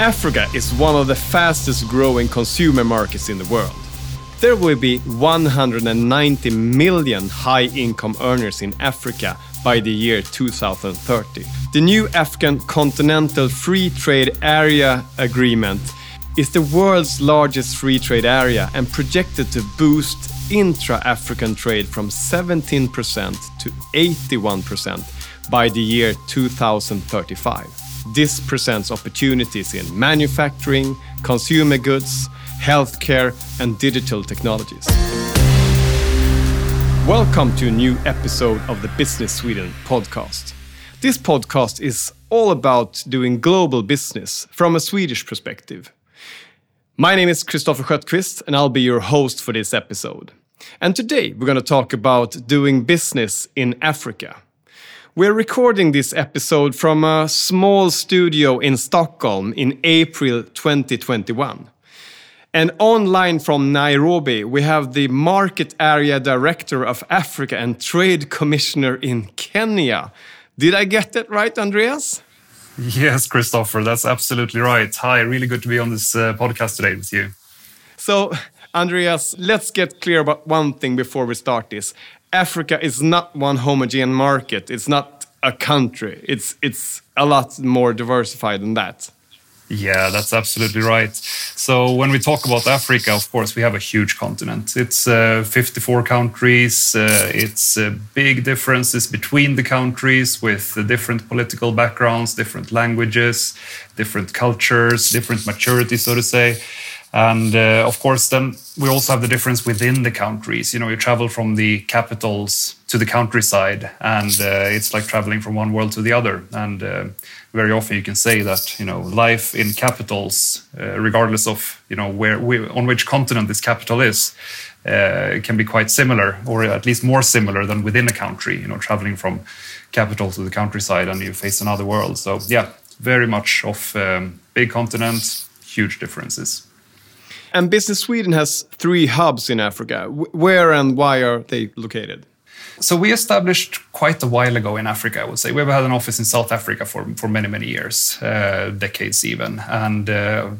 Africa is one of the fastest growing consumer markets in the world. There will be 190 million high income earners in Africa by the year 2030. The new African Continental Free Trade Area Agreement is the world's largest free trade area and projected to boost intra African trade from 17% to 81% by the year 2035. This presents opportunities in manufacturing, consumer goods, healthcare, and digital technologies. Welcome to a new episode of the Business Sweden podcast. This podcast is all about doing global business from a Swedish perspective. My name is Christopher Skötqvist, and I'll be your host for this episode. And today we're going to talk about doing business in Africa. We're recording this episode from a small studio in Stockholm in April 2021. And online from Nairobi, we have the Market Area Director of Africa and Trade Commissioner in Kenya. Did I get that right, Andreas? Yes, Christopher, that's absolutely right. Hi, really good to be on this uh, podcast today with you. So, Andreas, let's get clear about one thing before we start this. Africa is not one homogeneous market. It's not a country. It's it's a lot more diversified than that. Yeah, that's absolutely right. So when we talk about Africa, of course, we have a huge continent. It's uh, 54 countries. Uh, it's uh, big differences between the countries with different political backgrounds, different languages, different cultures, different maturity, so to say. And uh, of course, then we also have the difference within the countries. You know, you travel from the capitals to the countryside, and uh, it's like traveling from one world to the other. And uh, very often, you can say that you know life in capitals, uh, regardless of you know where, where, on which continent this capital is, uh, can be quite similar, or at least more similar than within a country. You know, traveling from capital to the countryside, and you face another world. So yeah, very much of um, big continent, huge differences. And Business Sweden has three hubs in Africa. Where and why are they located? So we established quite a while ago in Africa, I would say. We've had an office in South Africa for, for many, many years, uh, decades even. And uh,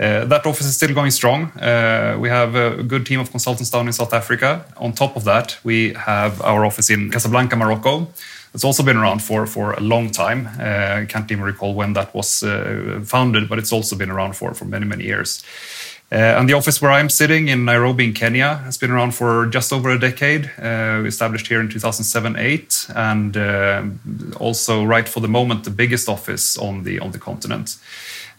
uh, that office is still going strong. Uh, we have a good team of consultants down in South Africa. On top of that, we have our office in Casablanca, Morocco. It's also been around for, for a long time. Uh, I can't even recall when that was uh, founded, but it's also been around for, for many, many years. Uh, and the office where I'm sitting in Nairobi, in Kenya, has been around for just over a decade. Uh, established here in 2007-8, and uh, also right for the moment the biggest office on the on the continent.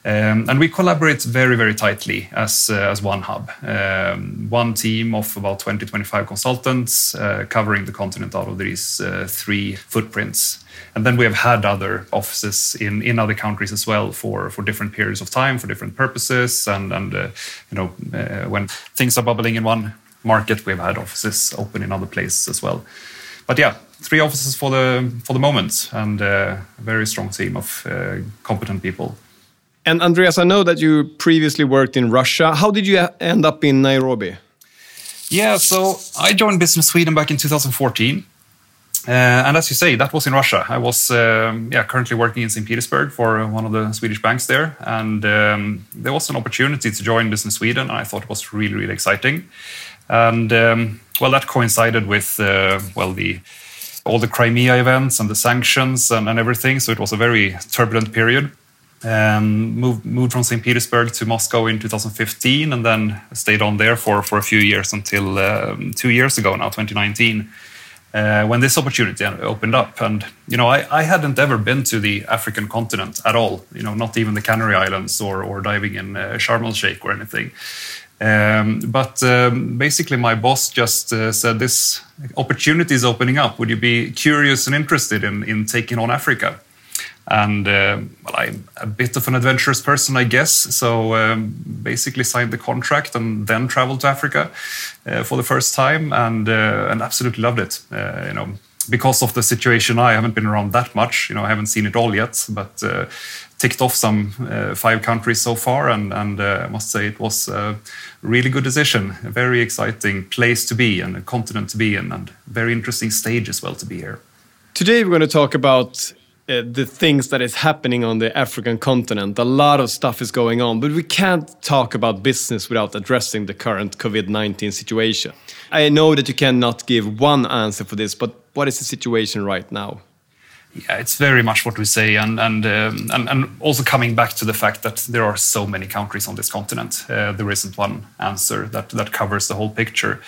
Um, and we collaborate very, very tightly as, uh, as one hub. Um, one team of about 20, 25 consultants uh, covering the continent out of these uh, three footprints. And then we have had other offices in, in other countries as well for, for different periods of time, for different purposes. And, and uh, you know, uh, when things are bubbling in one market, we've had offices open in other places as well. But yeah, three offices for the for the moment, and uh, a very strong team of competent people. And Andreas, I know that you previously worked in Russia. How did you end up in Nairobi? Yeah, so I joined Business Sweden back in 2014. Uh, and as you say, that was in Russia. I was um, yeah currently working in St. Petersburg for one of the Swedish banks there, and um, there was an opportunity to join Business Sweden. And I thought it was really really exciting, and um, well, that coincided with uh, well the all the Crimea events and the sanctions and, and everything. So it was a very turbulent period. Um, moved moved from St. Petersburg to Moscow in 2015, and then stayed on there for for a few years until um, two years ago now, 2019 uh, when this opportunity opened up. And you know, I, I, hadn't ever been to the African continent at all. You know, not even the Canary Islands or or diving in uh, Sharm el Sheikh or anything. Um, but um, basically, my boss just uh, said, "This opportunity is opening up. Would you be curious and interested in in taking on Africa?" And uh, well, I'm a bit of an adventurous person, I guess. So um, basically, signed the contract and then traveled to Africa uh, for the first time, and uh, and absolutely loved it. Uh, you know, because of the situation, I haven't been around that much. You know, I haven't seen it all yet, but uh, ticked off some uh, five countries so far, and and I must say it was a really good decision. A very exciting place to be and a continent to be in, and very interesting stage as well to be here. Today, we're going to talk about uh, the things that is happening on the African continent. A lot of stuff is going on, but we can't talk about business without addressing the current COVID 19 situation. I know that you cannot give one answer for this, but what is the situation right now? Yeah, it's very much what we say, and and um, and, and also coming back to the fact that there are so many countries on this continent, uh, there isn't one answer that that covers the whole picture.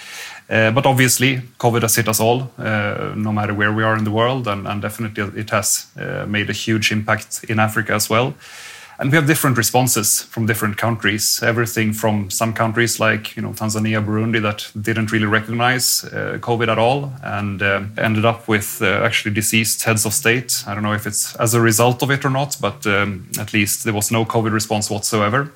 Uh, but obviously, COVID has hit us all, uh, no matter where we are in the world, and, and definitely it has uh, made a huge impact in Africa as well. And we have different responses from different countries. Everything from some countries like you know Tanzania, Burundi that didn't really recognize COVID at all and ended up with actually deceased heads of state. I don't know if it's as a result of it or not, but um, at least there was no COVID response whatsoever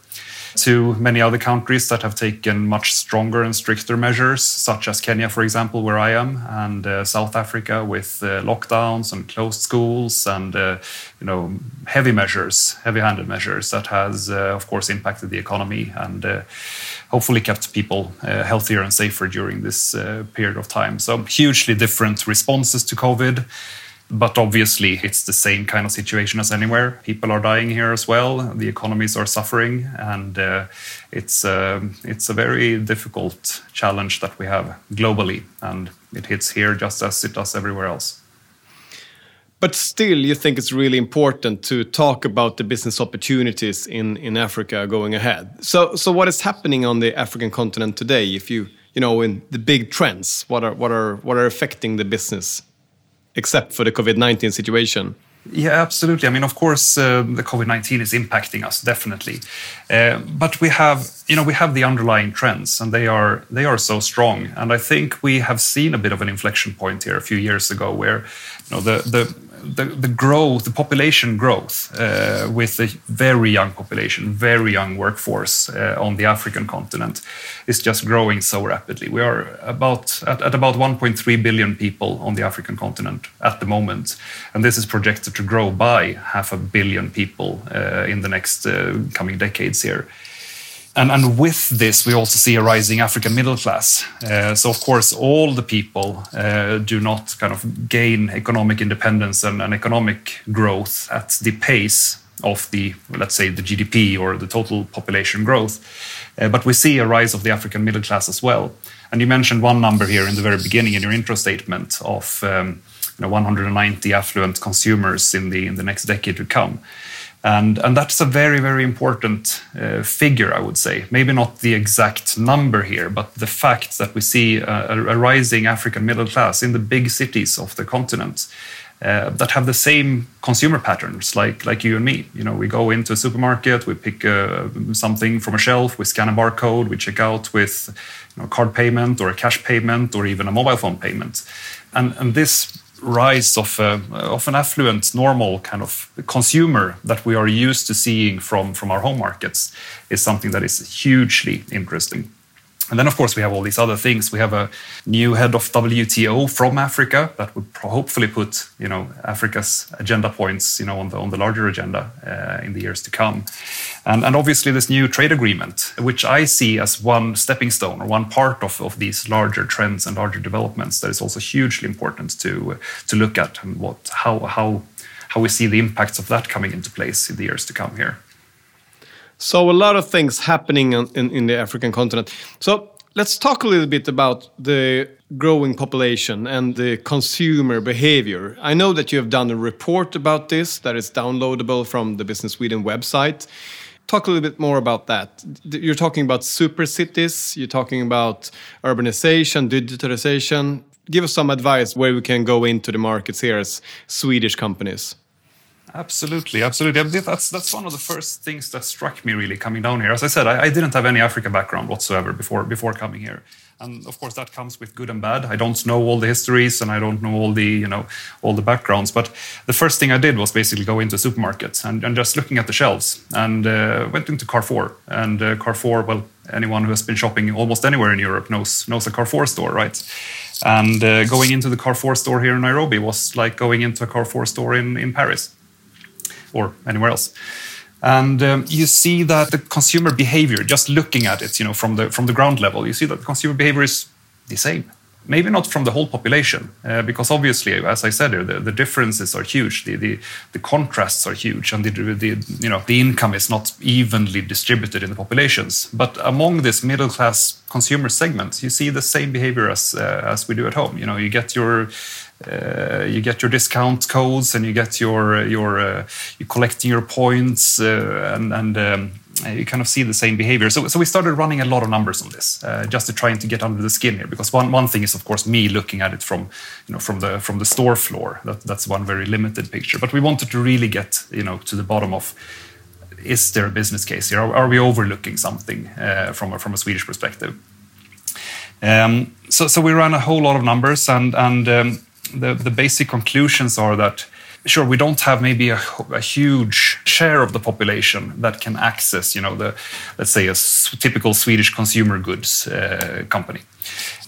to many other countries that have taken much stronger and stricter measures, such as Kenya, for example, where I am, and uh, South Africa with uh, lockdowns and closed schools and uh, you know heavy measures, heavy-handed measures that has, uh, of course, impacted the economy and uh, hopefully kept people uh, healthier and safer during this period of time. So hugely different responses to COVID. But obviously, it's the same kind of situation as anywhere. People are dying here as well. The economies are suffering, and uh, it's uh, it's a very difficult challenge that we have globally, and it hits here just as it does everywhere else. But still, you think it's really important to talk about the business opportunities in, in Africa going ahead. So, so what is happening on the African continent today? If you, you know, in the big trends, what are what are what are affecting the business? Except for the COVID 19 situation? Yeah, absolutely. I mean, of course, uh, the COVID nineteen is impacting us definitely, uh, but we have, you know, we have the underlying trends, and they are they are so strong. And I think we have seen a bit of an inflection point here a few years ago, where, you know, the the the, the growth, the population growth uh, with a very young population, very young workforce uh, on the African continent is just growing so rapidly. We are about at, at about 1.3 billion people on the African continent at the moment, and this is projected to grow by half a billion people uh, in the next uh, coming decades here. And, and with this, we also see a rising African middle class. Uh, so, of course, all the people uh, do not kind of gain economic independence and, and, economic growth at the pace of the, let's say, the GDP or the total population growth. Uh, but we see a rise of the African middle class as well. And you mentioned one number here in the very beginning in your intro statement of um, you know, 190 affluent consumers in the in the next decade to come. And, and that's a very, very important uh, figure, I would say. Maybe not the exact number here, but the fact that we see a, a rising African middle class in the big cities of the continent uh, that have the same consumer patterns like, like you and me. You know, we go into a supermarket, we pick uh, something from a shelf, we scan a barcode, we check out with you know, card payment or a cash payment or even a mobile phone payment. And, and this rise of, uh, of an affluent, normal kind of consumer that we are used to seeing from, from our home markets is something that is hugely interesting. And then, of course, we have all these other things. We have a new head of WTO from Africa that would hopefully put, you know, Africa's agenda points, you know, on the on the larger agenda uh, in the years to come. And, and obviously, this new trade agreement, which I see as one stepping stone or one part of, of these larger trends and larger developments, that is also hugely important to to look at and what how how how we see the impacts of that coming into place in the years to come here. So a lot of things happening in, in the African continent. So let's talk a little bit about the growing population and the consumer behavior. I know that you have done a report about this that is downloadable from the Business Sweden website. Talk a little bit more about that. You're talking about super cities, you're talking about urbanization, digitalization. Give us some advice where we can go into the markets here as Swedish companies. Absolutely, absolutely. That's that's one of the first things that struck me really coming down here. As I said, I, I, didn't have any African background whatsoever before before coming here, and of course that comes with good and bad. I don't know all the histories and I don't know all the you know all the backgrounds. But the first thing I did was basically go into supermarkets and, and just looking at the shelves, and uh, went into Carrefour. And uh, Carrefour, well, anyone who has been shopping almost anywhere in Europe knows knows a Carrefour store, right? And uh, going into the Carrefour store here in Nairobi was like going into a Carrefour store in in Paris or anywhere else. And um, you see that the consumer behavior, just looking at it, you know, from the from the ground level, you see that the consumer behavior is the same. maybe not from the whole population, uh, because obviously, as I said, the, the differences are huge, the, the, the contrasts are huge, and the, the, you know, the income is not evenly distributed in the populations. But among this middle class consumer segment, you see the same behavior as, uh, as we do at home. You know, you get your uh, you get your discount codes and you get your your uh, you collecting your points uh, and and um, uh, you kind of see the same behavior. So, so we started running a lot of numbers on this, uh, just to try to get under the skin here. Because one, one thing is, of course, me looking at it from, you know, from the from the store floor. That, that's one very limited picture. But we wanted to really get, you know, to the bottom of is there a business case here? Are, are we overlooking something uh, from a, from a Swedish perspective? Um, so, so we ran a whole lot of numbers, and and um, the the basic conclusions are that sure we don't have maybe a, a, huge share of the population that can access you know the let's say a typical swedish consumer goods uh, company.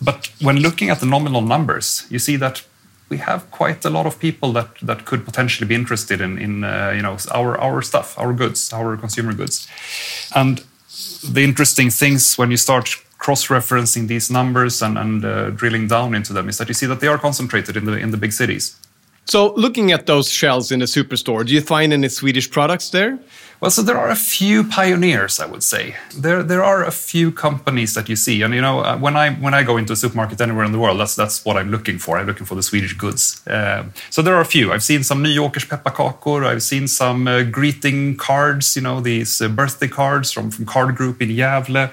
But when looking at the nominal numbers you see that we have quite a lot of people that that could potentially be interested in in uh, you know our our stuff our goods our consumer goods. And the interesting things when you start cross-referencing these numbers and, and uh, drilling down into them is that you see that they are concentrated in the in the big cities so, looking at those shelves in the superstore, do you find any Swedish products there? Well, so there are a few pioneers, I would say. There, there are a few companies that you see, and you know, uh, when I when I go into a supermarket anywhere in the world, that's that's what I'm looking for. I'm looking for the Swedish goods. Um, so there are a few. I've seen some Nyåkers pepparkakor. I've seen some uh, greeting cards. You know, these uh, birthday cards from from Card Group in Gävle.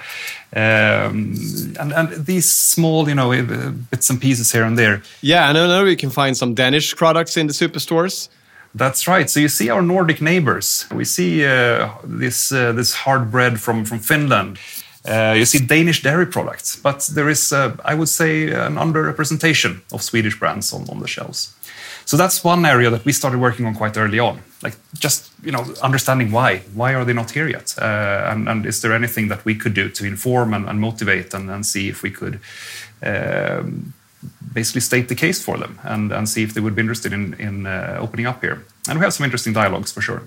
Um, and, and these small, you know, uh, bits and pieces here and there. Yeah, and I know you can find some Danish products in the superstores. That's right. So you see our Nordic neighbors. We see uh, this uh, this hard bread from from Finland. Uh, you see Danish dairy products, but there is, uh, I would say, an underrepresentation of Swedish brands on, on the shelves. So that's one area that we started working on quite early on, like just you know understanding why why are they not here yet, uh, and, and is there anything that we could do to inform and, and motivate and, and see if we could. Um, basically state the case for them and, and see if they would be interested in, in uh, opening up here. And we have some interesting dialogues for sure.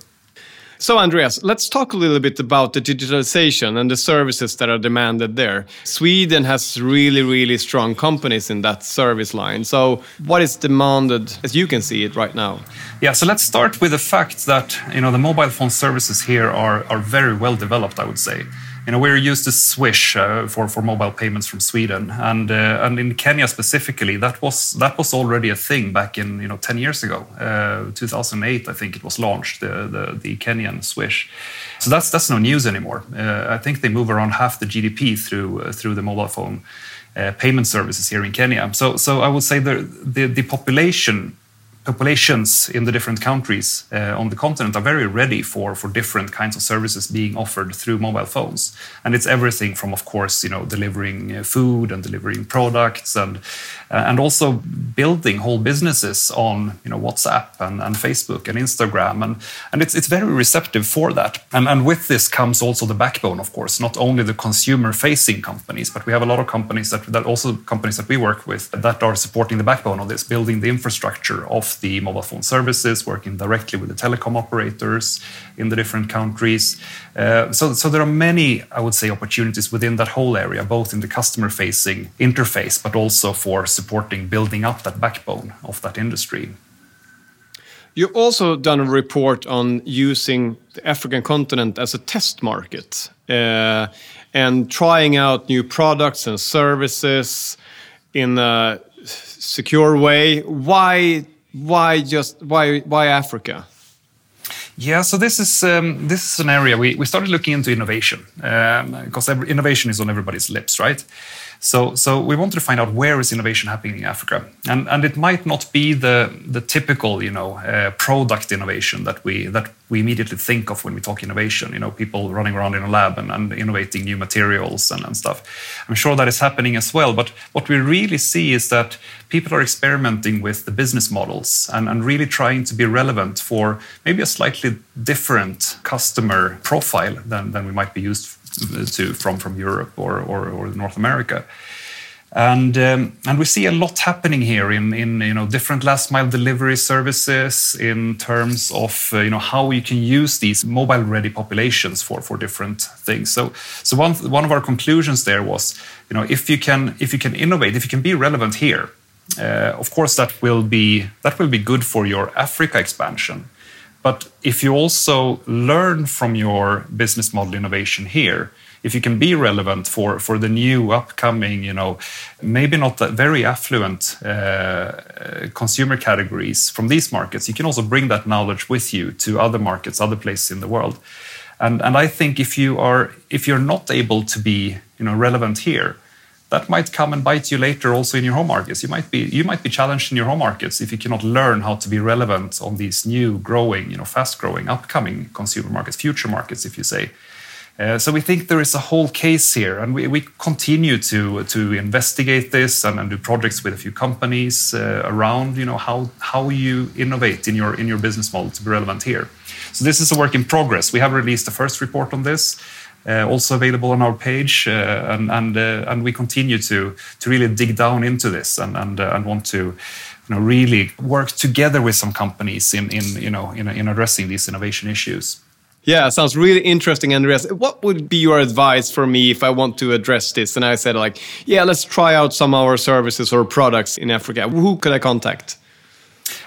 So, Andreas, let's talk a little bit about the digitalization and the services that are demanded there. Sweden has really, really strong companies in that service line. So, what is demanded as you can see it right now? Yeah, so let's start with the fact that you know the mobile phone services here are, are very well developed, I would say you know, we're used to Swish uh, for for mobile payments from Sweden, and uh, and in Kenya specifically, that was that was already a thing back in you know ten years ago, uh, 2008, I think it was launched the the, the Kenyan Swish. So that's that's no news anymore. Uh, I think they move around half the GDP through uh, through the mobile phone uh, payment services here in Kenya. So so I would say the the, the population populations in the different countries uh, on the continent are very ready for, for different kinds of services being offered through mobile phones. And it's everything from, of course, you know, delivering uh, food and delivering products and, and also building whole businesses on, you know, WhatsApp and, and Facebook and Instagram. And, and it's, it's very receptive for that. And, and with this comes also the backbone, of course, not only the consumer facing companies, but we have a lot of companies that, that also companies that we work with that are supporting the backbone of this, building the infrastructure of the mobile phone services, working directly with the telecom operators in the different countries. Uh, so, so there are many, I would say, opportunities within that whole area, both in the customer-facing interface, but also for supporting building up that backbone of that industry. You've also done a report on using the African continent as a test market uh, and trying out new products and services in a secure way. Why why just why why Africa? Yeah, so this is um, this is an area we, we started looking into innovation um, because innovation is on everybody's lips, right? So, so we wanted to find out where is innovation happening in Africa, and and it might not be the the typical you know uh, product innovation that we that we immediately think of when we talk innovation. You know, people running around in a lab and, and innovating new materials and, and stuff. I'm sure that is happening as well. But what we really see is that people are experimenting with the business models and, and really trying to be relevant for maybe a slightly different customer profile than, than we might be used to from from Europe or or, or North America. and um, and we see a lot happening here in in you know different last mile delivery services in terms of uh, you know how you can use these mobile ready populations for for different things. So so one one of our conclusions there was you know if you can if you can innovate if you can be relevant here. Uh, of course, that will be that will be good for your Africa expansion. But if you also learn from your business model innovation here, if you can be relevant for for the new upcoming, you know, maybe not that very affluent uh, consumer categories from these markets, you can also bring that knowledge with you to other markets, other places in the world. And and I think if you are if you're not able to be you know relevant here, that might come and bite you later also in your home markets. You might be you might be challenged in your home markets if you cannot learn how to be relevant on these new growing, you know, fast growing, upcoming consumer markets, future markets, if you say. Uh, so we think there is a whole case here, and we, we continue to to investigate this and, and do projects with a few companies uh, around you know how how you innovate in your in your business model to be relevant here. So this is a work in progress. We have released the first report on this. Uh, also available on our page, uh, and and uh, and we continue to to really dig down into this and and and want to you know really work together with some companies in in you know in, in addressing these innovation issues. Yeah, sounds really interesting, Andreas. What would be your advice for me if I want to address this? And I said, like, yeah, let's try out some of our services or products in Africa. Who could I contact?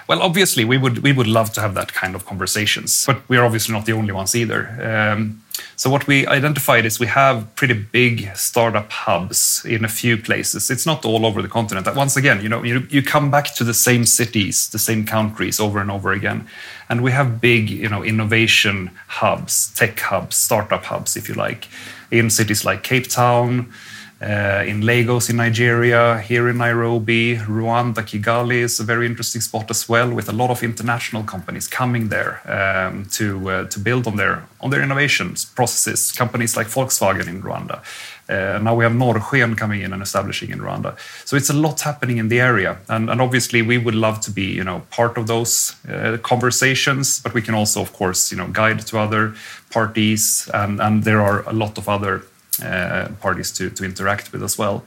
Well, obviously, we would we would love to have that kind of conversations, but we're obviously not the only ones either. Um, so what we identified is we have pretty big startup hubs in a few places. It's not all over the continent. That Once again, you know, you, you come back to the same cities, the same countries over and over again. And we have big, you know, innovation hubs, tech hubs, startup hubs, if you like, in cities like Cape Town, uh, in Lagos in Nigeria, here in Nairobi, Rwanda, Kigali is a very interesting spot as well, with a lot of international companies coming there um, to uh, to build on their on their innovations processes. Companies like Volkswagen in Rwanda. Uh, now we have Norrsken coming in and establishing in Rwanda. So it's a lot happening in the area, and, and obviously we would love to be, you know, part of those uh, conversations. But we can also, of course, you know, guide to other parties, and, and there are a lot of other Uh, parties to, to interact with as well.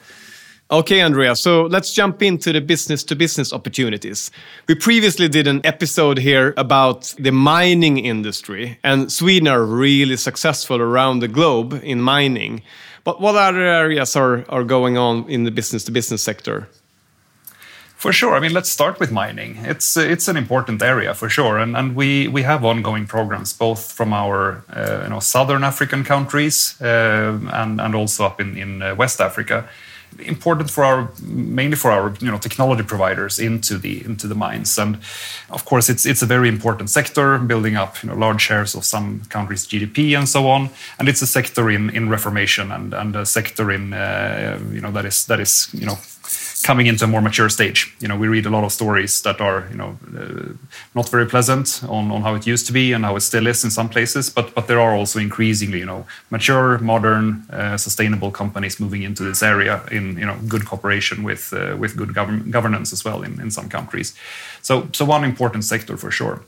Okay, Andrea, so let's jump into the business to business opportunities. We previously did an episode here about the mining industry, and Sweden are really successful around the globe in mining. But what other areas are, are going on in the business to business sector? For sure. I mean, let's start with mining. It's it's an important area for sure, and and we we have ongoing programs both from our uh, you know southern African countries uh, and and also up in in uh, West Africa. Important for our mainly for our you know technology providers into the into the mines, and of course it's it's a very important sector, building up you know large shares of some countries' GDP and so on. And it's a sector in in reformation and and a sector in uh, you know that is that is you know coming into a more mature stage. You know, we read a lot of stories that are, you know, uh, not very pleasant on, on how it used to be and how it still is in some places. But but there are also increasingly, you know, mature, modern, uh, sustainable companies moving into this area in, you know, good cooperation with uh, with good gov governance as well in, in some countries. So so one important sector for sure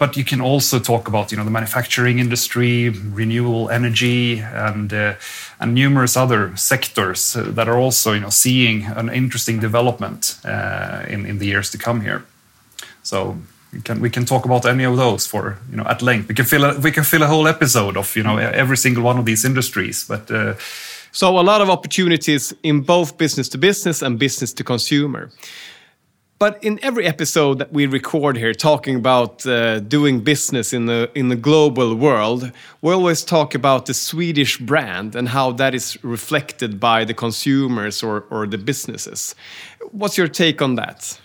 but you can also talk about you know the manufacturing industry, renewable energy, and uh, and numerous other sectors that are also you know seeing an interesting development uh, in in the years to come here. So we can we can talk about any of those for you know at length. We can fill a, we can fill a whole episode of you know every single one of these industries, but. Uh, so a lot of opportunities in both business to business and business to consumer. But in every episode that we record here, talking about uh, doing business in the in the global world, we always talk about the Swedish brand and how that is reflected by the consumers or or the businesses. What's your take on that?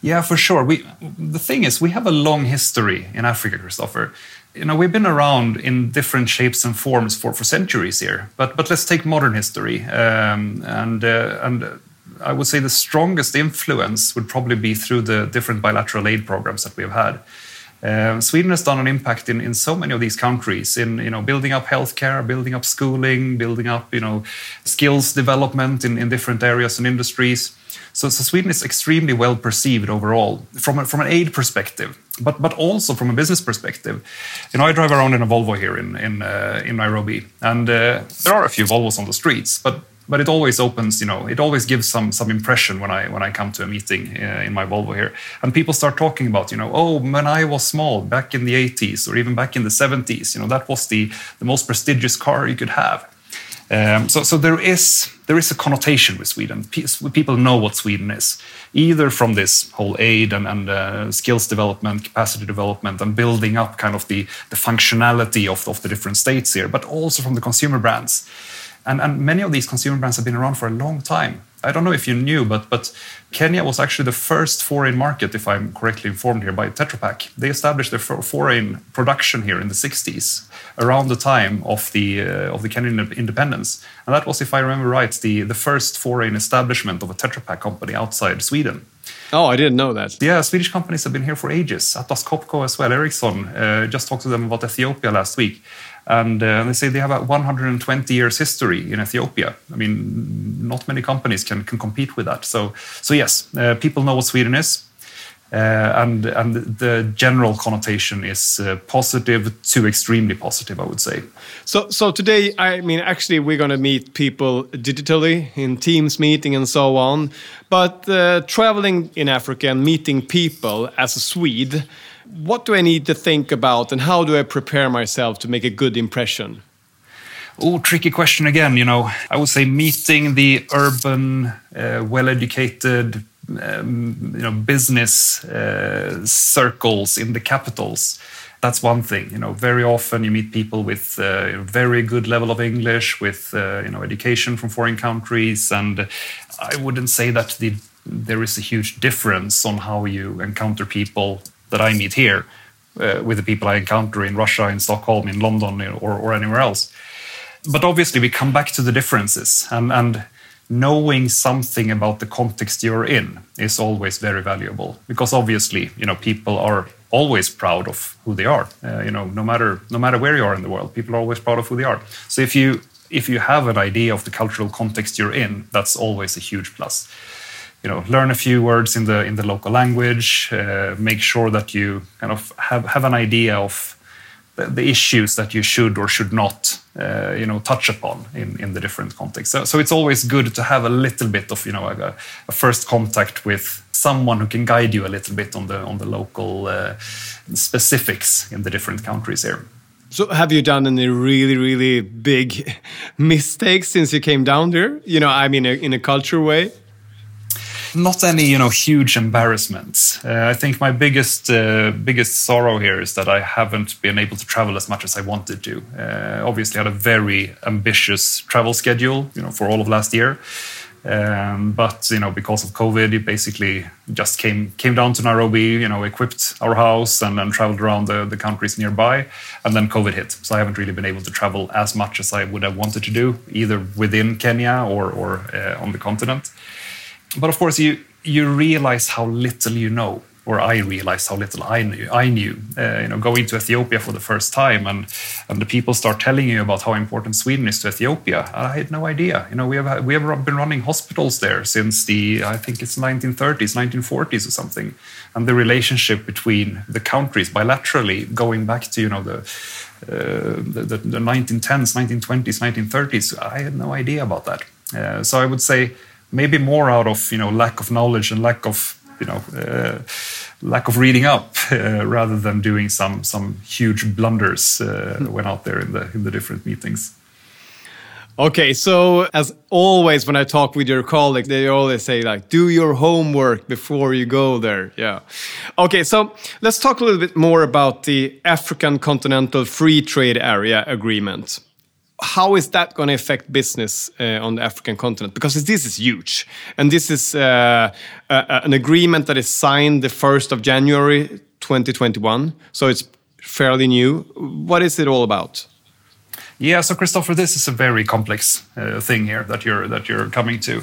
Yeah, for sure. We the thing is, we have a long history in Africa, Christopher. You know, we've been around in different shapes and forms for, for centuries here. But but let's take modern history um, and uh, and I would say the strongest influence would probably be through the different bilateral aid programs that we've had. Uh, Sweden has done an impact in, in so many of these countries in you know building up healthcare, building up schooling, building up you know skills development in, in different areas and industries. So, so Sweden is extremely well perceived overall from a, from an aid perspective, but but also from a business perspective. You know, I drive around in a Volvo here in in uh, in Nairobi, and uh, there are a few Volvos on the streets, but but it always opens, you know, it always gives some some impression when I when I come to a meeting uh, in my Volvo here, and people start talking about, you know, oh, when I was small, back in the 80s or even back in the 70s, you know, that was the the most prestigious car you could have. Um, so, so there is there is a connotation with Sweden. People know what Sweden is, either from this whole aid and, and uh, skills development, capacity development, and building up kind of the, the functionality of, of the different states here, but also from the consumer brands. And, and many of these consumer brands have been around for a long time. I don't know if you knew, but but Kenya was actually the first foreign market, if I'm correctly informed here, by Tetra Pak. They established their foreign production here in the 60s, around the time of the uh, of the Kenyan independence, and that was, if I remember right, the the first foreign establishment of a Tetra Pak company outside Sweden. Oh, I didn't know that. Yeah, Swedish companies have been here for ages. Atlas Copco as well. Ericsson uh, just talked to them about Ethiopia last week and uh, they say they have a 120 years history in Ethiopia. I mean, not many companies can, can compete with that. So, so yes, uh, people know what Sweden is. Uh, and and the general connotation is uh, positive to extremely positive, I would say. So so today, I mean, actually, we're going to meet people digitally in Teams meeting and so on. But uh, traveling in Africa and meeting people as a Swede, what do I need to think about, and how do I prepare myself to make a good impression? Oh, tricky question again. You know, I would say meeting the urban, uh, well-educated, um, you know, business uh, circles in the capitals. That's one thing. You know, very often you meet people with uh, very good level of English, with uh, you know, education from foreign countries, and I wouldn't say that the there is a huge difference on how you encounter people that I meet here uh, with the people I encounter in Russia, in Stockholm, in London, or, or anywhere else. But obviously, we come back to the differences, and, and knowing something about the context you're in is always very valuable because obviously, you know, people are always proud of who they are. Uh, you know, no matter no matter where you are in the world, people are always proud of who they are. So if you if you have an idea of the cultural context you're in, that's always a huge plus you know learn a few words in the in the local language uh, make sure that you kind of have have an idea of the, issues that you should or should not uh, you know touch upon in in the different contexts. So, so it's always good to have a little bit of you know a, a, first contact with someone who can guide you a little bit on the on the local uh, specifics in the different countries here. So, have you done any really, really big mistakes since you came down there? You know, I mean, in a culture way not any you know huge embarrassments. Uh, I think my biggest uh, biggest sorrow here is that I haven't been able to travel as much as I wanted to. Uh, obviously, I had a very ambitious travel schedule, you know, for all of last year. Um, but you know, because of COVID, it basically just came came down to Nairobi. You know, equipped our house and then traveled around the, the countries nearby, and then COVID hit. So I haven't really been able to travel as much as I would have wanted to do, either within Kenya or or uh, on the continent but of course, you you realize how little you know, or I realized how little I knew. I knew, uh, you know, going to Ethiopia for the first time, and and the people start telling you about how important Sweden is to Ethiopia. I had no idea. You know, we have we have been running hospitals there since the I think it's 1930s, 1940s or something, and the relationship between the countries bilaterally going back to you know the. Uh, the, the, the 1910s, 1920s, 1930s. I had no idea about that. Uh, so I would say maybe more out of you know lack of knowledge and lack of you know uh, lack of reading up uh, rather than doing some some huge blunders uh, hmm. when out there in the in the different meetings. Okay, so as always, when I talk with your colleagues, they always say like, "Do your homework before you go there." Yeah. Okay, so let's talk a little bit more about the African Continental Free Trade Area Agreement how is that going to affect business uh, on the African continent? Because this is huge, and this is uh, an agreement that is signed the first of January 2021, so it's fairly new. What is it all about? Yeah, so Christopher, this is a very complex uh, thing here that you're that you're coming to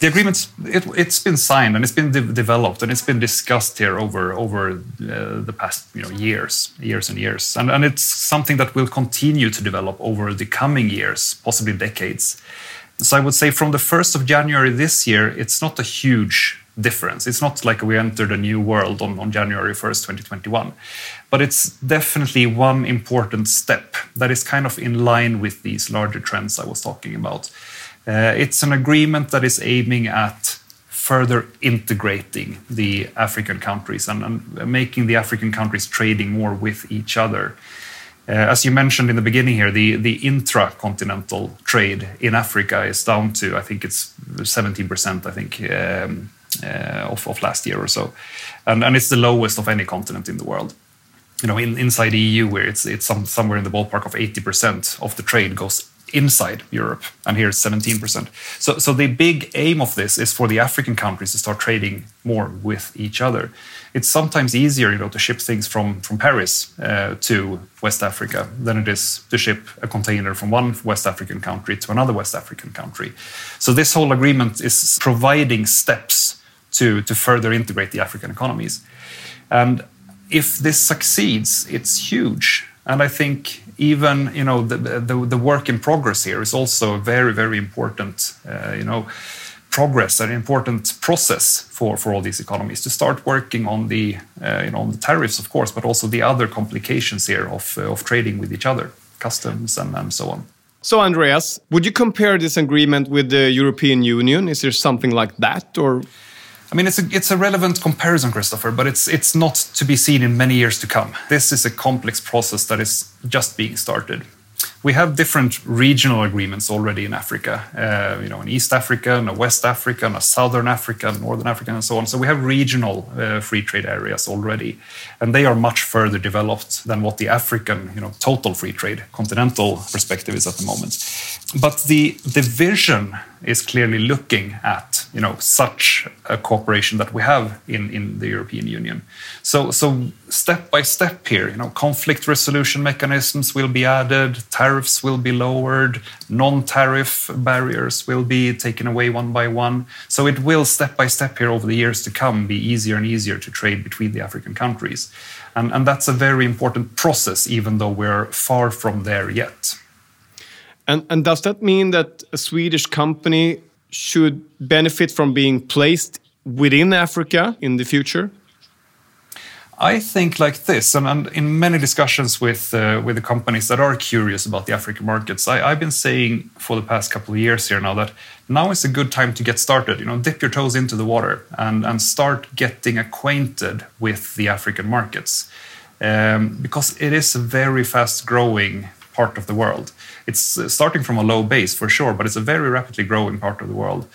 the agreement it, has been signed and it's been de developed and it's been discussed here over over uh, the past you know years years and years. And, and it's something that will continue to develop over the coming years possibly decades. So i would say from the 1st of january this year it's not a huge difference. It's not like we entered a new world on, on january 1st 2021 but it's definitely one important step that is kind of in line with these larger trends i was talking about it's an agreement that is aiming at further integrating the African countries and, and making the African countries trading more with each other. Uh, as you mentioned in the beginning here, the, the intra-continental trade in Africa is down to, I think it's 17%, I think, um, uh, of, of last year or so. And, and it's the lowest of any continent in the world. You know, in, inside the EU, where it's, it's some, somewhere in the ballpark of 80% of the trade goes inside Europe, and here it's 17%. So, so the big aim of this is for the African countries to start trading more with each other. It's sometimes easier, you know, to ship things from from Paris uh, to West Africa than it is to ship a container from one West African country to another West African country. So this whole agreement is providing steps to to further integrate the African economies, and if this succeeds, it's huge. And I think even you know the, the, the work in progress here is also a very very important uh, you know progress an important process for for all these economies to start working on the uh, you know on the tariffs of course but also the other complications here of uh, of trading with each other customs and, and so on. So andreas would you compare this agreement with the european union? Is there something like that or I mean, it's a, it's a relevant comparison, Christopher, but it's, it's not to be seen in many years to come. This is a complex process that is just being started we have different regional agreements already in Africa, uh, you know, in East Africa, in West Africa, in Southern Africa, Northern Africa, and so on. So we have regional uh, free trade areas already, and they are much further developed than what the African, you know, total free trade continental perspective is at the moment. But the the vision is clearly looking at, you know, such a cooperation that we have in in the European Union. So so step by step here, you know, conflict resolution mechanisms will be added tariffs will be lowered, non tariff barriers will be taken away one by one. So it will, step by step, here over the years to come, be easier and easier to trade between the African countries. And, and that's a very important process, even though we're far from there yet. And, and does that mean that a Swedish company should benefit from being placed within Africa in the future? I think like this, and, and in many discussions with uh, with the companies that are curious about the African markets, I, have been saying for the past couple of years here now that now is a good time to get started. You know, dip your toes into the water and and start getting acquainted with the African markets, um, because it is a very fast growing part of the world. It's uh, starting from a low base for sure, but it's a very rapidly growing part of the world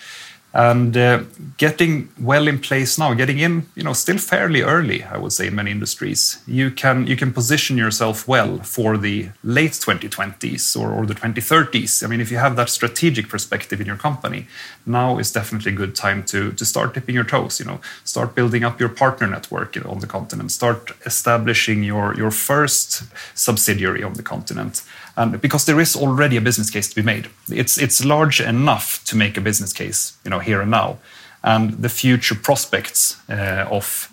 and uh, getting well in place now getting in you know still fairly early i would say in many industries. You can you can position yourself well for the late 2020s or, or the 2030s i mean if you have that strategic perspective in your company now is definitely a good time to to start dipping your toes you know. Start building up your partner network on the continent. Start establishing your your first subsidiary on the continent. And because there is already a business case to be made. It's it's large enough to make a business case, you know, here and now, and the future prospects uh, of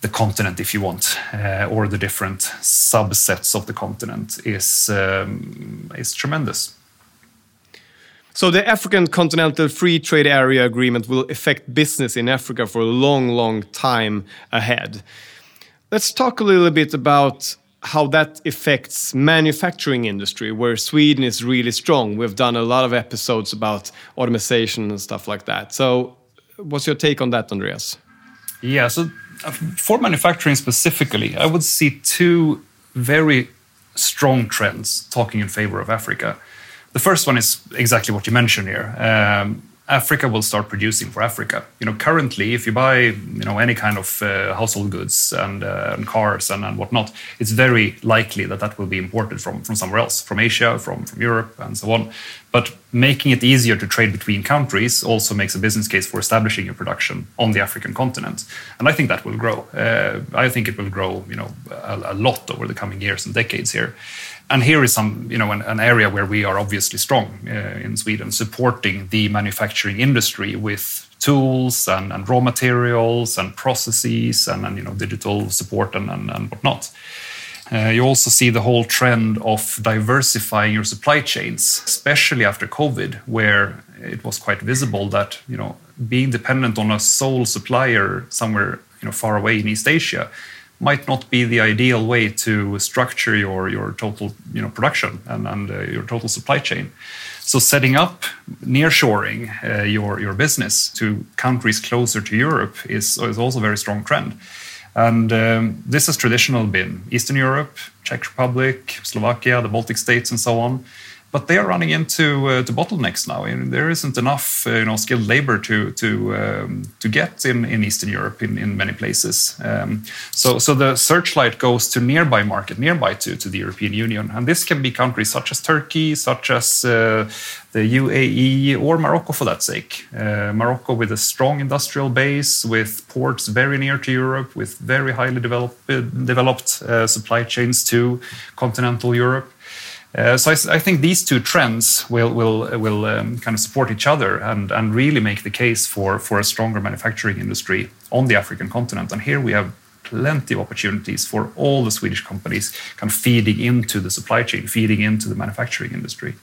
the continent, if you want, uh, or the different subsets of the continent is um, is tremendous. So the African Continental Free Trade Area Agreement will affect business in Africa for a long, long time ahead. Let's talk a little bit about how that affects manufacturing industry where Sweden is really strong. We've done a lot of episodes about automation and stuff like that. So what's your take on that, Andreas? Yeah, so uh, for manufacturing specifically, I would see two very strong trends talking in favor of Africa. The first one is exactly what you mentioned here. Um, Africa will start producing for Africa. You know, currently, if you buy you know any kind of uh, household goods and, uh, and cars and, and, whatnot, it's very likely that that will be imported from from somewhere else, from Asia, from from Europe, and so on. But making it easier to trade between countries also makes a business case for establishing your production on the African continent, and I think that will grow. Uh, I think it will grow, you know, a, a lot over the coming years and decades here and here is some, you know, an, an area where we are obviously strong uh, in Sweden, supporting the manufacturing industry with tools and, and raw materials and processes and, and, you know digital support and, and, and whatnot. Uh, you also see the whole trend of diversifying your supply chains, especially after COVID, where it was quite visible that you know being dependent on a sole supplier somewhere you know far away in East Asia might not be the ideal way to structure your, your total you know, production and, and uh, your total supply chain. So setting up nearshoring uh, your, your business to countries closer to Europe is, is also a very strong trend. And um, this has traditionally been Eastern Europe, Czech Republic, Slovakia, the Baltic states, and so on but they are running into uh, bottlenecks now. there isn't enough, uh, you know, skilled labor to to um, to get in, in Eastern Europe in, in many places. Um, so so the searchlight goes to nearby market, nearby to, to the European Union, and this can be countries such as Turkey, such as uh, the UAE or Morocco for that sake. Uh, Morocco with a strong industrial base, with ports very near to Europe, with very highly developed developed uh, supply chains to continental Europe. Uh, so I, I, think these two trends will will will um, kind of support each other and and really make the case for for a stronger manufacturing industry on the African continent. And here we have plenty of opportunities for all the Swedish companies kind of feeding into the supply chain, feeding into the manufacturing industry.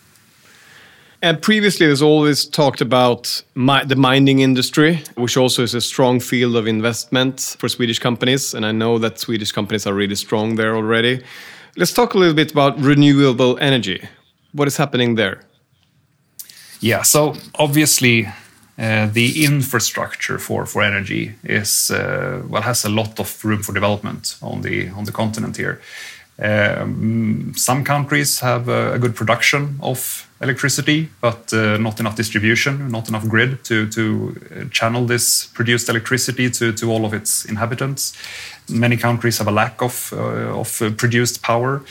And previously, there's always talked about the mining industry, which also is a strong field of investment for Swedish companies. And I know that Swedish companies are really strong there already. Let's talk a little bit about renewable energy. What is happening there? Yeah, so obviously, uh, the infrastructure for, for energy is uh, well has a lot of room for development on the on the continent here. Um, some countries have a, a, good production of electricity, but uh, not enough distribution, not enough grid to to channel this produced electricity to to all of its inhabitants many countries have a lack of uh, of uh, produced power.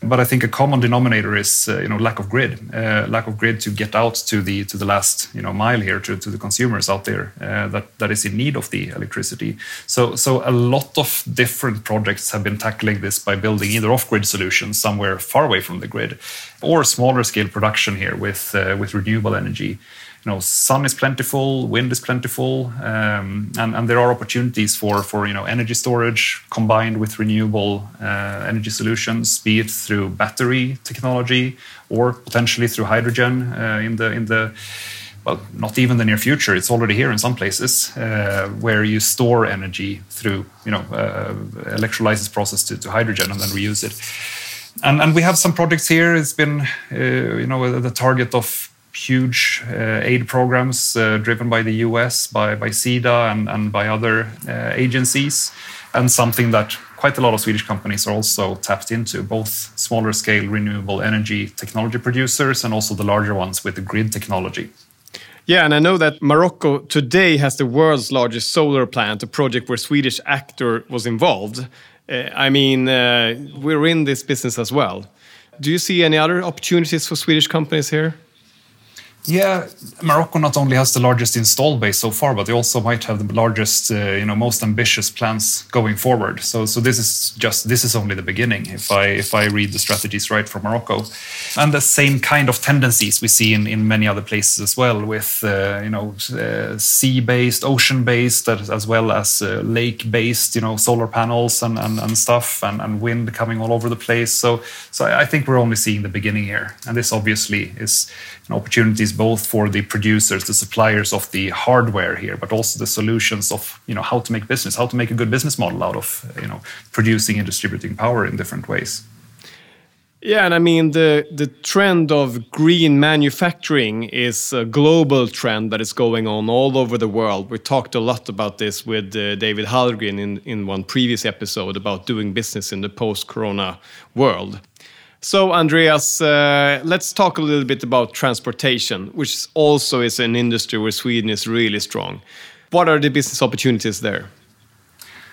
But I think a common denominator is uh, you know lack of grid, lack of grid to get out to the to the last you know mile here to, to the consumers out there that that is in need of the electricity. So so a lot of different projects have been tackling this by building either off grid solutions somewhere far away from the grid, or smaller scale production here with with renewable energy you know, sun is plentiful, wind is plentiful, um, and, and there are opportunities for for you know energy storage combined with renewable uh, energy solutions, be it through battery technology or potentially through hydrogen uh, in the in the well, not even the near future. It's already here in some places uh, where you store energy through, you know, uh, electrolysis process to, to, hydrogen and then reuse it. And, and we have some projects here. It's been, uh, you know, the target of huge uh, aid programs uh, driven by the US, by, by SIDA, and, and by other uh, agencies, and something that quite a lot of Swedish companies are also tapped into, both smaller scale renewable energy technology producers and also the larger ones with the grid technology. Yeah, and I know that Morocco today has the world's largest solar plant, a project where Swedish Actor was involved. Uh, I mean, uh, we're in this business as well. Do you see any other opportunities for Swedish companies here? Yeah, Morocco not only has the largest install base so far, but they also might have the largest, uh, you know, most ambitious plans going forward. So, so this is just this is only the beginning. If I if I read the strategies right from Morocco, and the same kind of tendencies we see in, in many other places as well, with uh, you know uh, sea-based, ocean-based, as well as uh, lake-based, you know, solar panels and and, and stuff, and, and wind coming all over the place. So, so I think we're only seeing the beginning here, and this obviously is opportunities both for the producers, the suppliers of the hardware here, but also the solutions of you know how to make business, how to make a good business model out of you know producing and distributing power in different ways. Yeah, and I mean the the trend of green manufacturing is a global trend that is going on all over the world. We talked a lot about this with uh, David Hallgren in in one previous episode about doing business in the post-corona world. So, Andreas, uh, let's talk a little bit about transportation, which also is an industry where Sweden is really strong. What are the business opportunities there?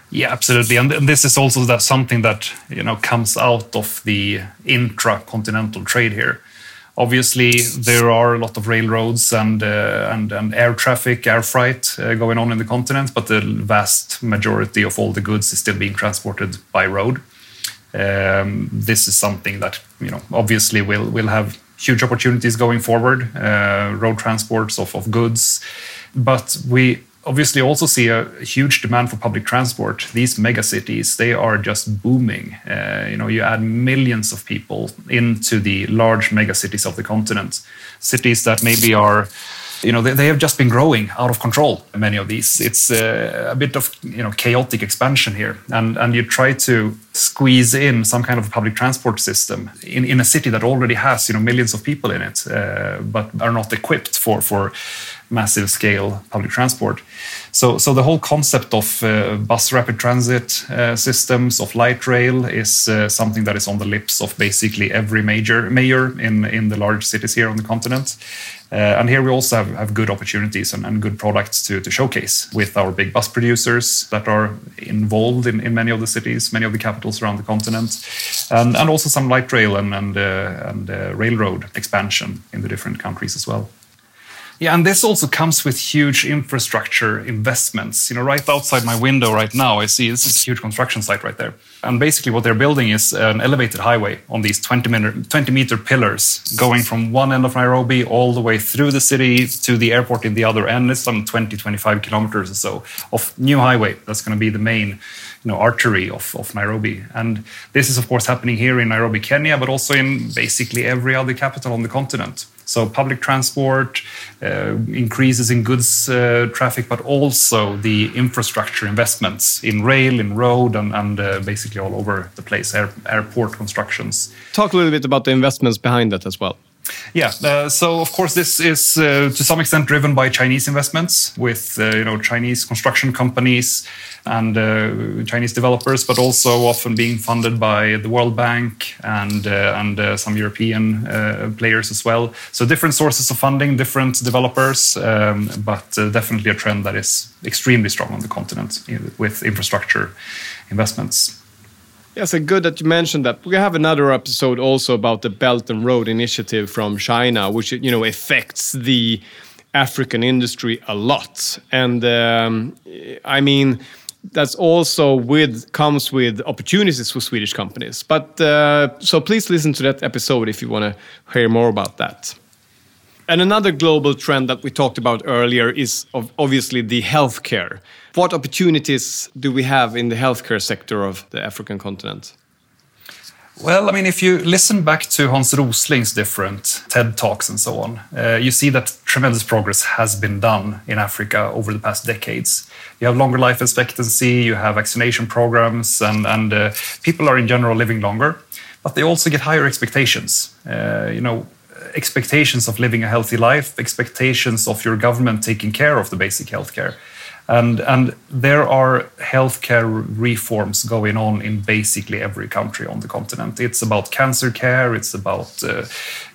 Yeah, absolutely, and this is also that something that you know comes out of the intra-continental trade here. Obviously, there are a lot of railroads and uh, and, and air traffic, air freight uh, going on in the continent, but the vast majority of all the goods is still being transported by road. Um, this is something that you know obviously will will have huge opportunities going forward. Uh, road transports of, of goods, but we obviously also see a huge demand for public transport. These mega cities, they are just booming. Uh, you know, you add millions of people into the large mega cities of the continent, cities that maybe are you know, they, they have just been growing out of control. Many of these, it's uh, a bit of you know chaotic expansion here, and and you try to squeeze in some kind of public transport system in, in a city that already has you know millions of people in it, uh, but are not equipped for for massive scale public transport. So, so the whole concept of uh, bus rapid transit uh, systems, of light rail, is uh, something that is on the lips of basically every major mayor in, in the large cities here on the continent. Uh, and here we also have, have good opportunities and, and, good products to, to showcase with our big bus producers that are involved in, in many of the cities, many of the capitals around the continent, and, and also some light rail and, and, uh, and uh, railroad expansion in the different countries as well. Yeah, and this also comes with huge infrastructure investments. You know, right outside my window right now, I see this is a huge construction site right there. And basically, what they're building is an elevated highway on these 20 meter, 20 meter pillars going from one end of Nairobi all the way through the city to the airport in the other end. It's some 20, 25 kilometers or so of new highway. That's going to be the main you know, artery of, of Nairobi. And this is, of course, happening here in Nairobi, Kenya, but also in basically every other capital on the continent. So public transport, uh, increases in goods uh, traffic, but also the infrastructure investments in rail, in road, and, and uh, basically all over the place, air, airport constructions. Talk a little bit about the investments behind that as well. Yeah, uh, so of course this is uh, to some extent driven by Chinese investments with uh, you know Chinese construction companies and uh, Chinese developers, but also often being funded by the World Bank and uh, and uh, some European players as well. So different sources of funding, different developers, um, but definitely a trend that is extremely strong on the continent with infrastructure investments. Yes, it's good that you mentioned that. We have another episode also about the Belt and Road Initiative from China, which you know affects the African industry a lot. And um, I mean, that's also with comes with opportunities for Swedish companies. But uh, so please listen to that episode if you want to hear more about that. And another global trend that we talked about earlier is obviously the healthcare. What opportunities do we have in the healthcare sector of the African continent? Well, I mean, if you listen back to Hans Rosling's different TED Talks and so on, uh, you see that tremendous progress has been done in Africa over the past decades. You have longer life expectancy, you have vaccination programs, and, and uh, people are in general living longer, but they also get higher expectations. Uh, you know, expectations of living a healthy life, expectations of your government taking care of the basic healthcare. And, and there are healthcare reforms going on in basically every country on the continent. It's about cancer care, it's about, uh,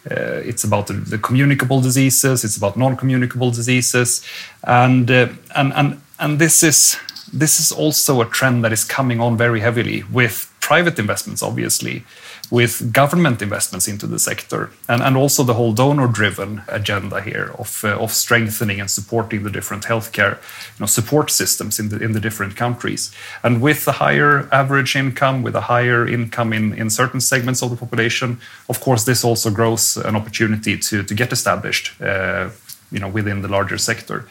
uh, it's about the, the, communicable diseases, it's about non communicable diseases. And, uh, and, and, and this, is, this is also a trend that is coming on very heavily with private investments, obviously with government investments into the sector and, and also the whole donor driven agenda here of, uh, of strengthening and supporting the different healthcare you know, support systems in the, in the different countries. And with the higher average income, with a higher income in, in certain segments of the population, of course, this also grows an opportunity to, to get established uh, you know, within the larger sector.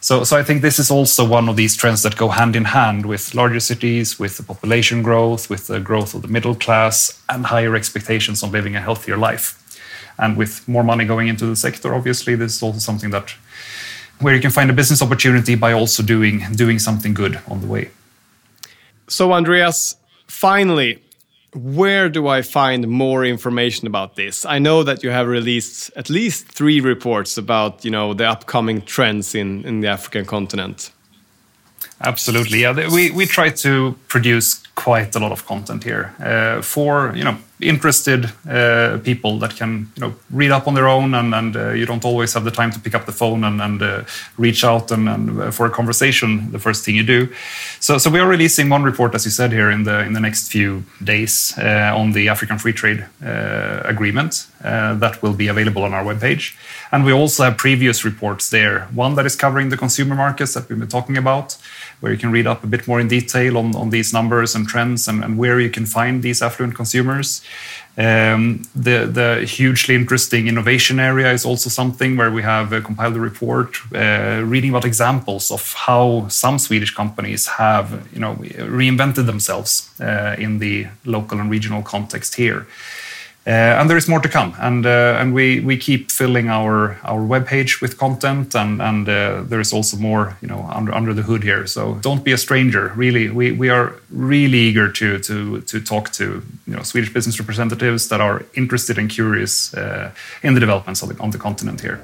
So, so I think this is also one of these trends that go hand in hand with larger cities, with the population growth, with the growth of the middle class, and higher expectations on living a healthier life. And with more money going into the sector, obviously, this is also something that where you can find a business opportunity by also doing doing something good on the way. So, Andreas, finally, where do I find more information about this? I know that you have released at least three reports about you know the upcoming trends in, in the African continent. Absolutely, yeah. We we try to produce quite a lot of content here uh, for you know interested uh, people that can you know read up on their own and, and uh, you don't always have the time to pick up the phone and, and uh, reach out and, and, uh, for a conversation the first thing you do. So so we are releasing one report as you said here in the in the next few days uh, on the African Free Trade uh, Agreement that will be available on our webpage. And we also have previous reports there. One that is covering the consumer markets that we've been talking about where you can read up a bit more in detail on, on these numbers and trends and, and where you can find these affluent consumers um, the, the hugely interesting innovation area is also something where we have uh, compiled a report uh, reading about examples of how some Swedish companies have you know, reinvented themselves uh, in the local and regional context here. Uh, and there is more to come, and uh, and we we keep filling our our webpage with content, and and uh, there is also more you know under under the hood here. So don't be a stranger. Really, we we are really eager to to to talk to you know Swedish business representatives that are interested and curious in the developments on the on the continent here.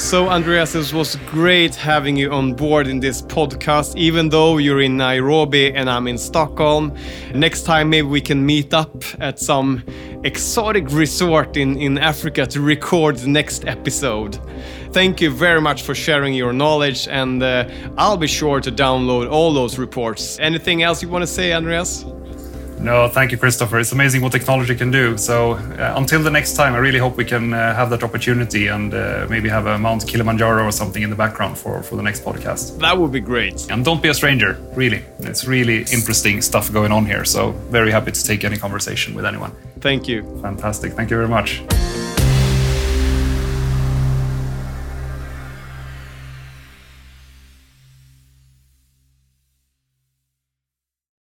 So, Andreas, it was great having you on board in this podcast, even though you're in Nairobi and I'm in Stockholm. Next time, maybe we can meet up at some exotic resort in, in Africa to record the next episode. Thank you very much for sharing your knowledge, and uh, I'll be sure to download all those reports. Anything else you want to say, Andreas? No, thank you, Christopher. It's amazing what technology can do. So uh, until the next time, I really hope we can uh, have that opportunity and uh, maybe have a Mount Kilimanjaro or something in the background for, for the next podcast. That would be great. And don't be a stranger, really. It's really interesting stuff going on here. So very happy to take any conversation with anyone. Thank you. Fantastic. Thank you very much.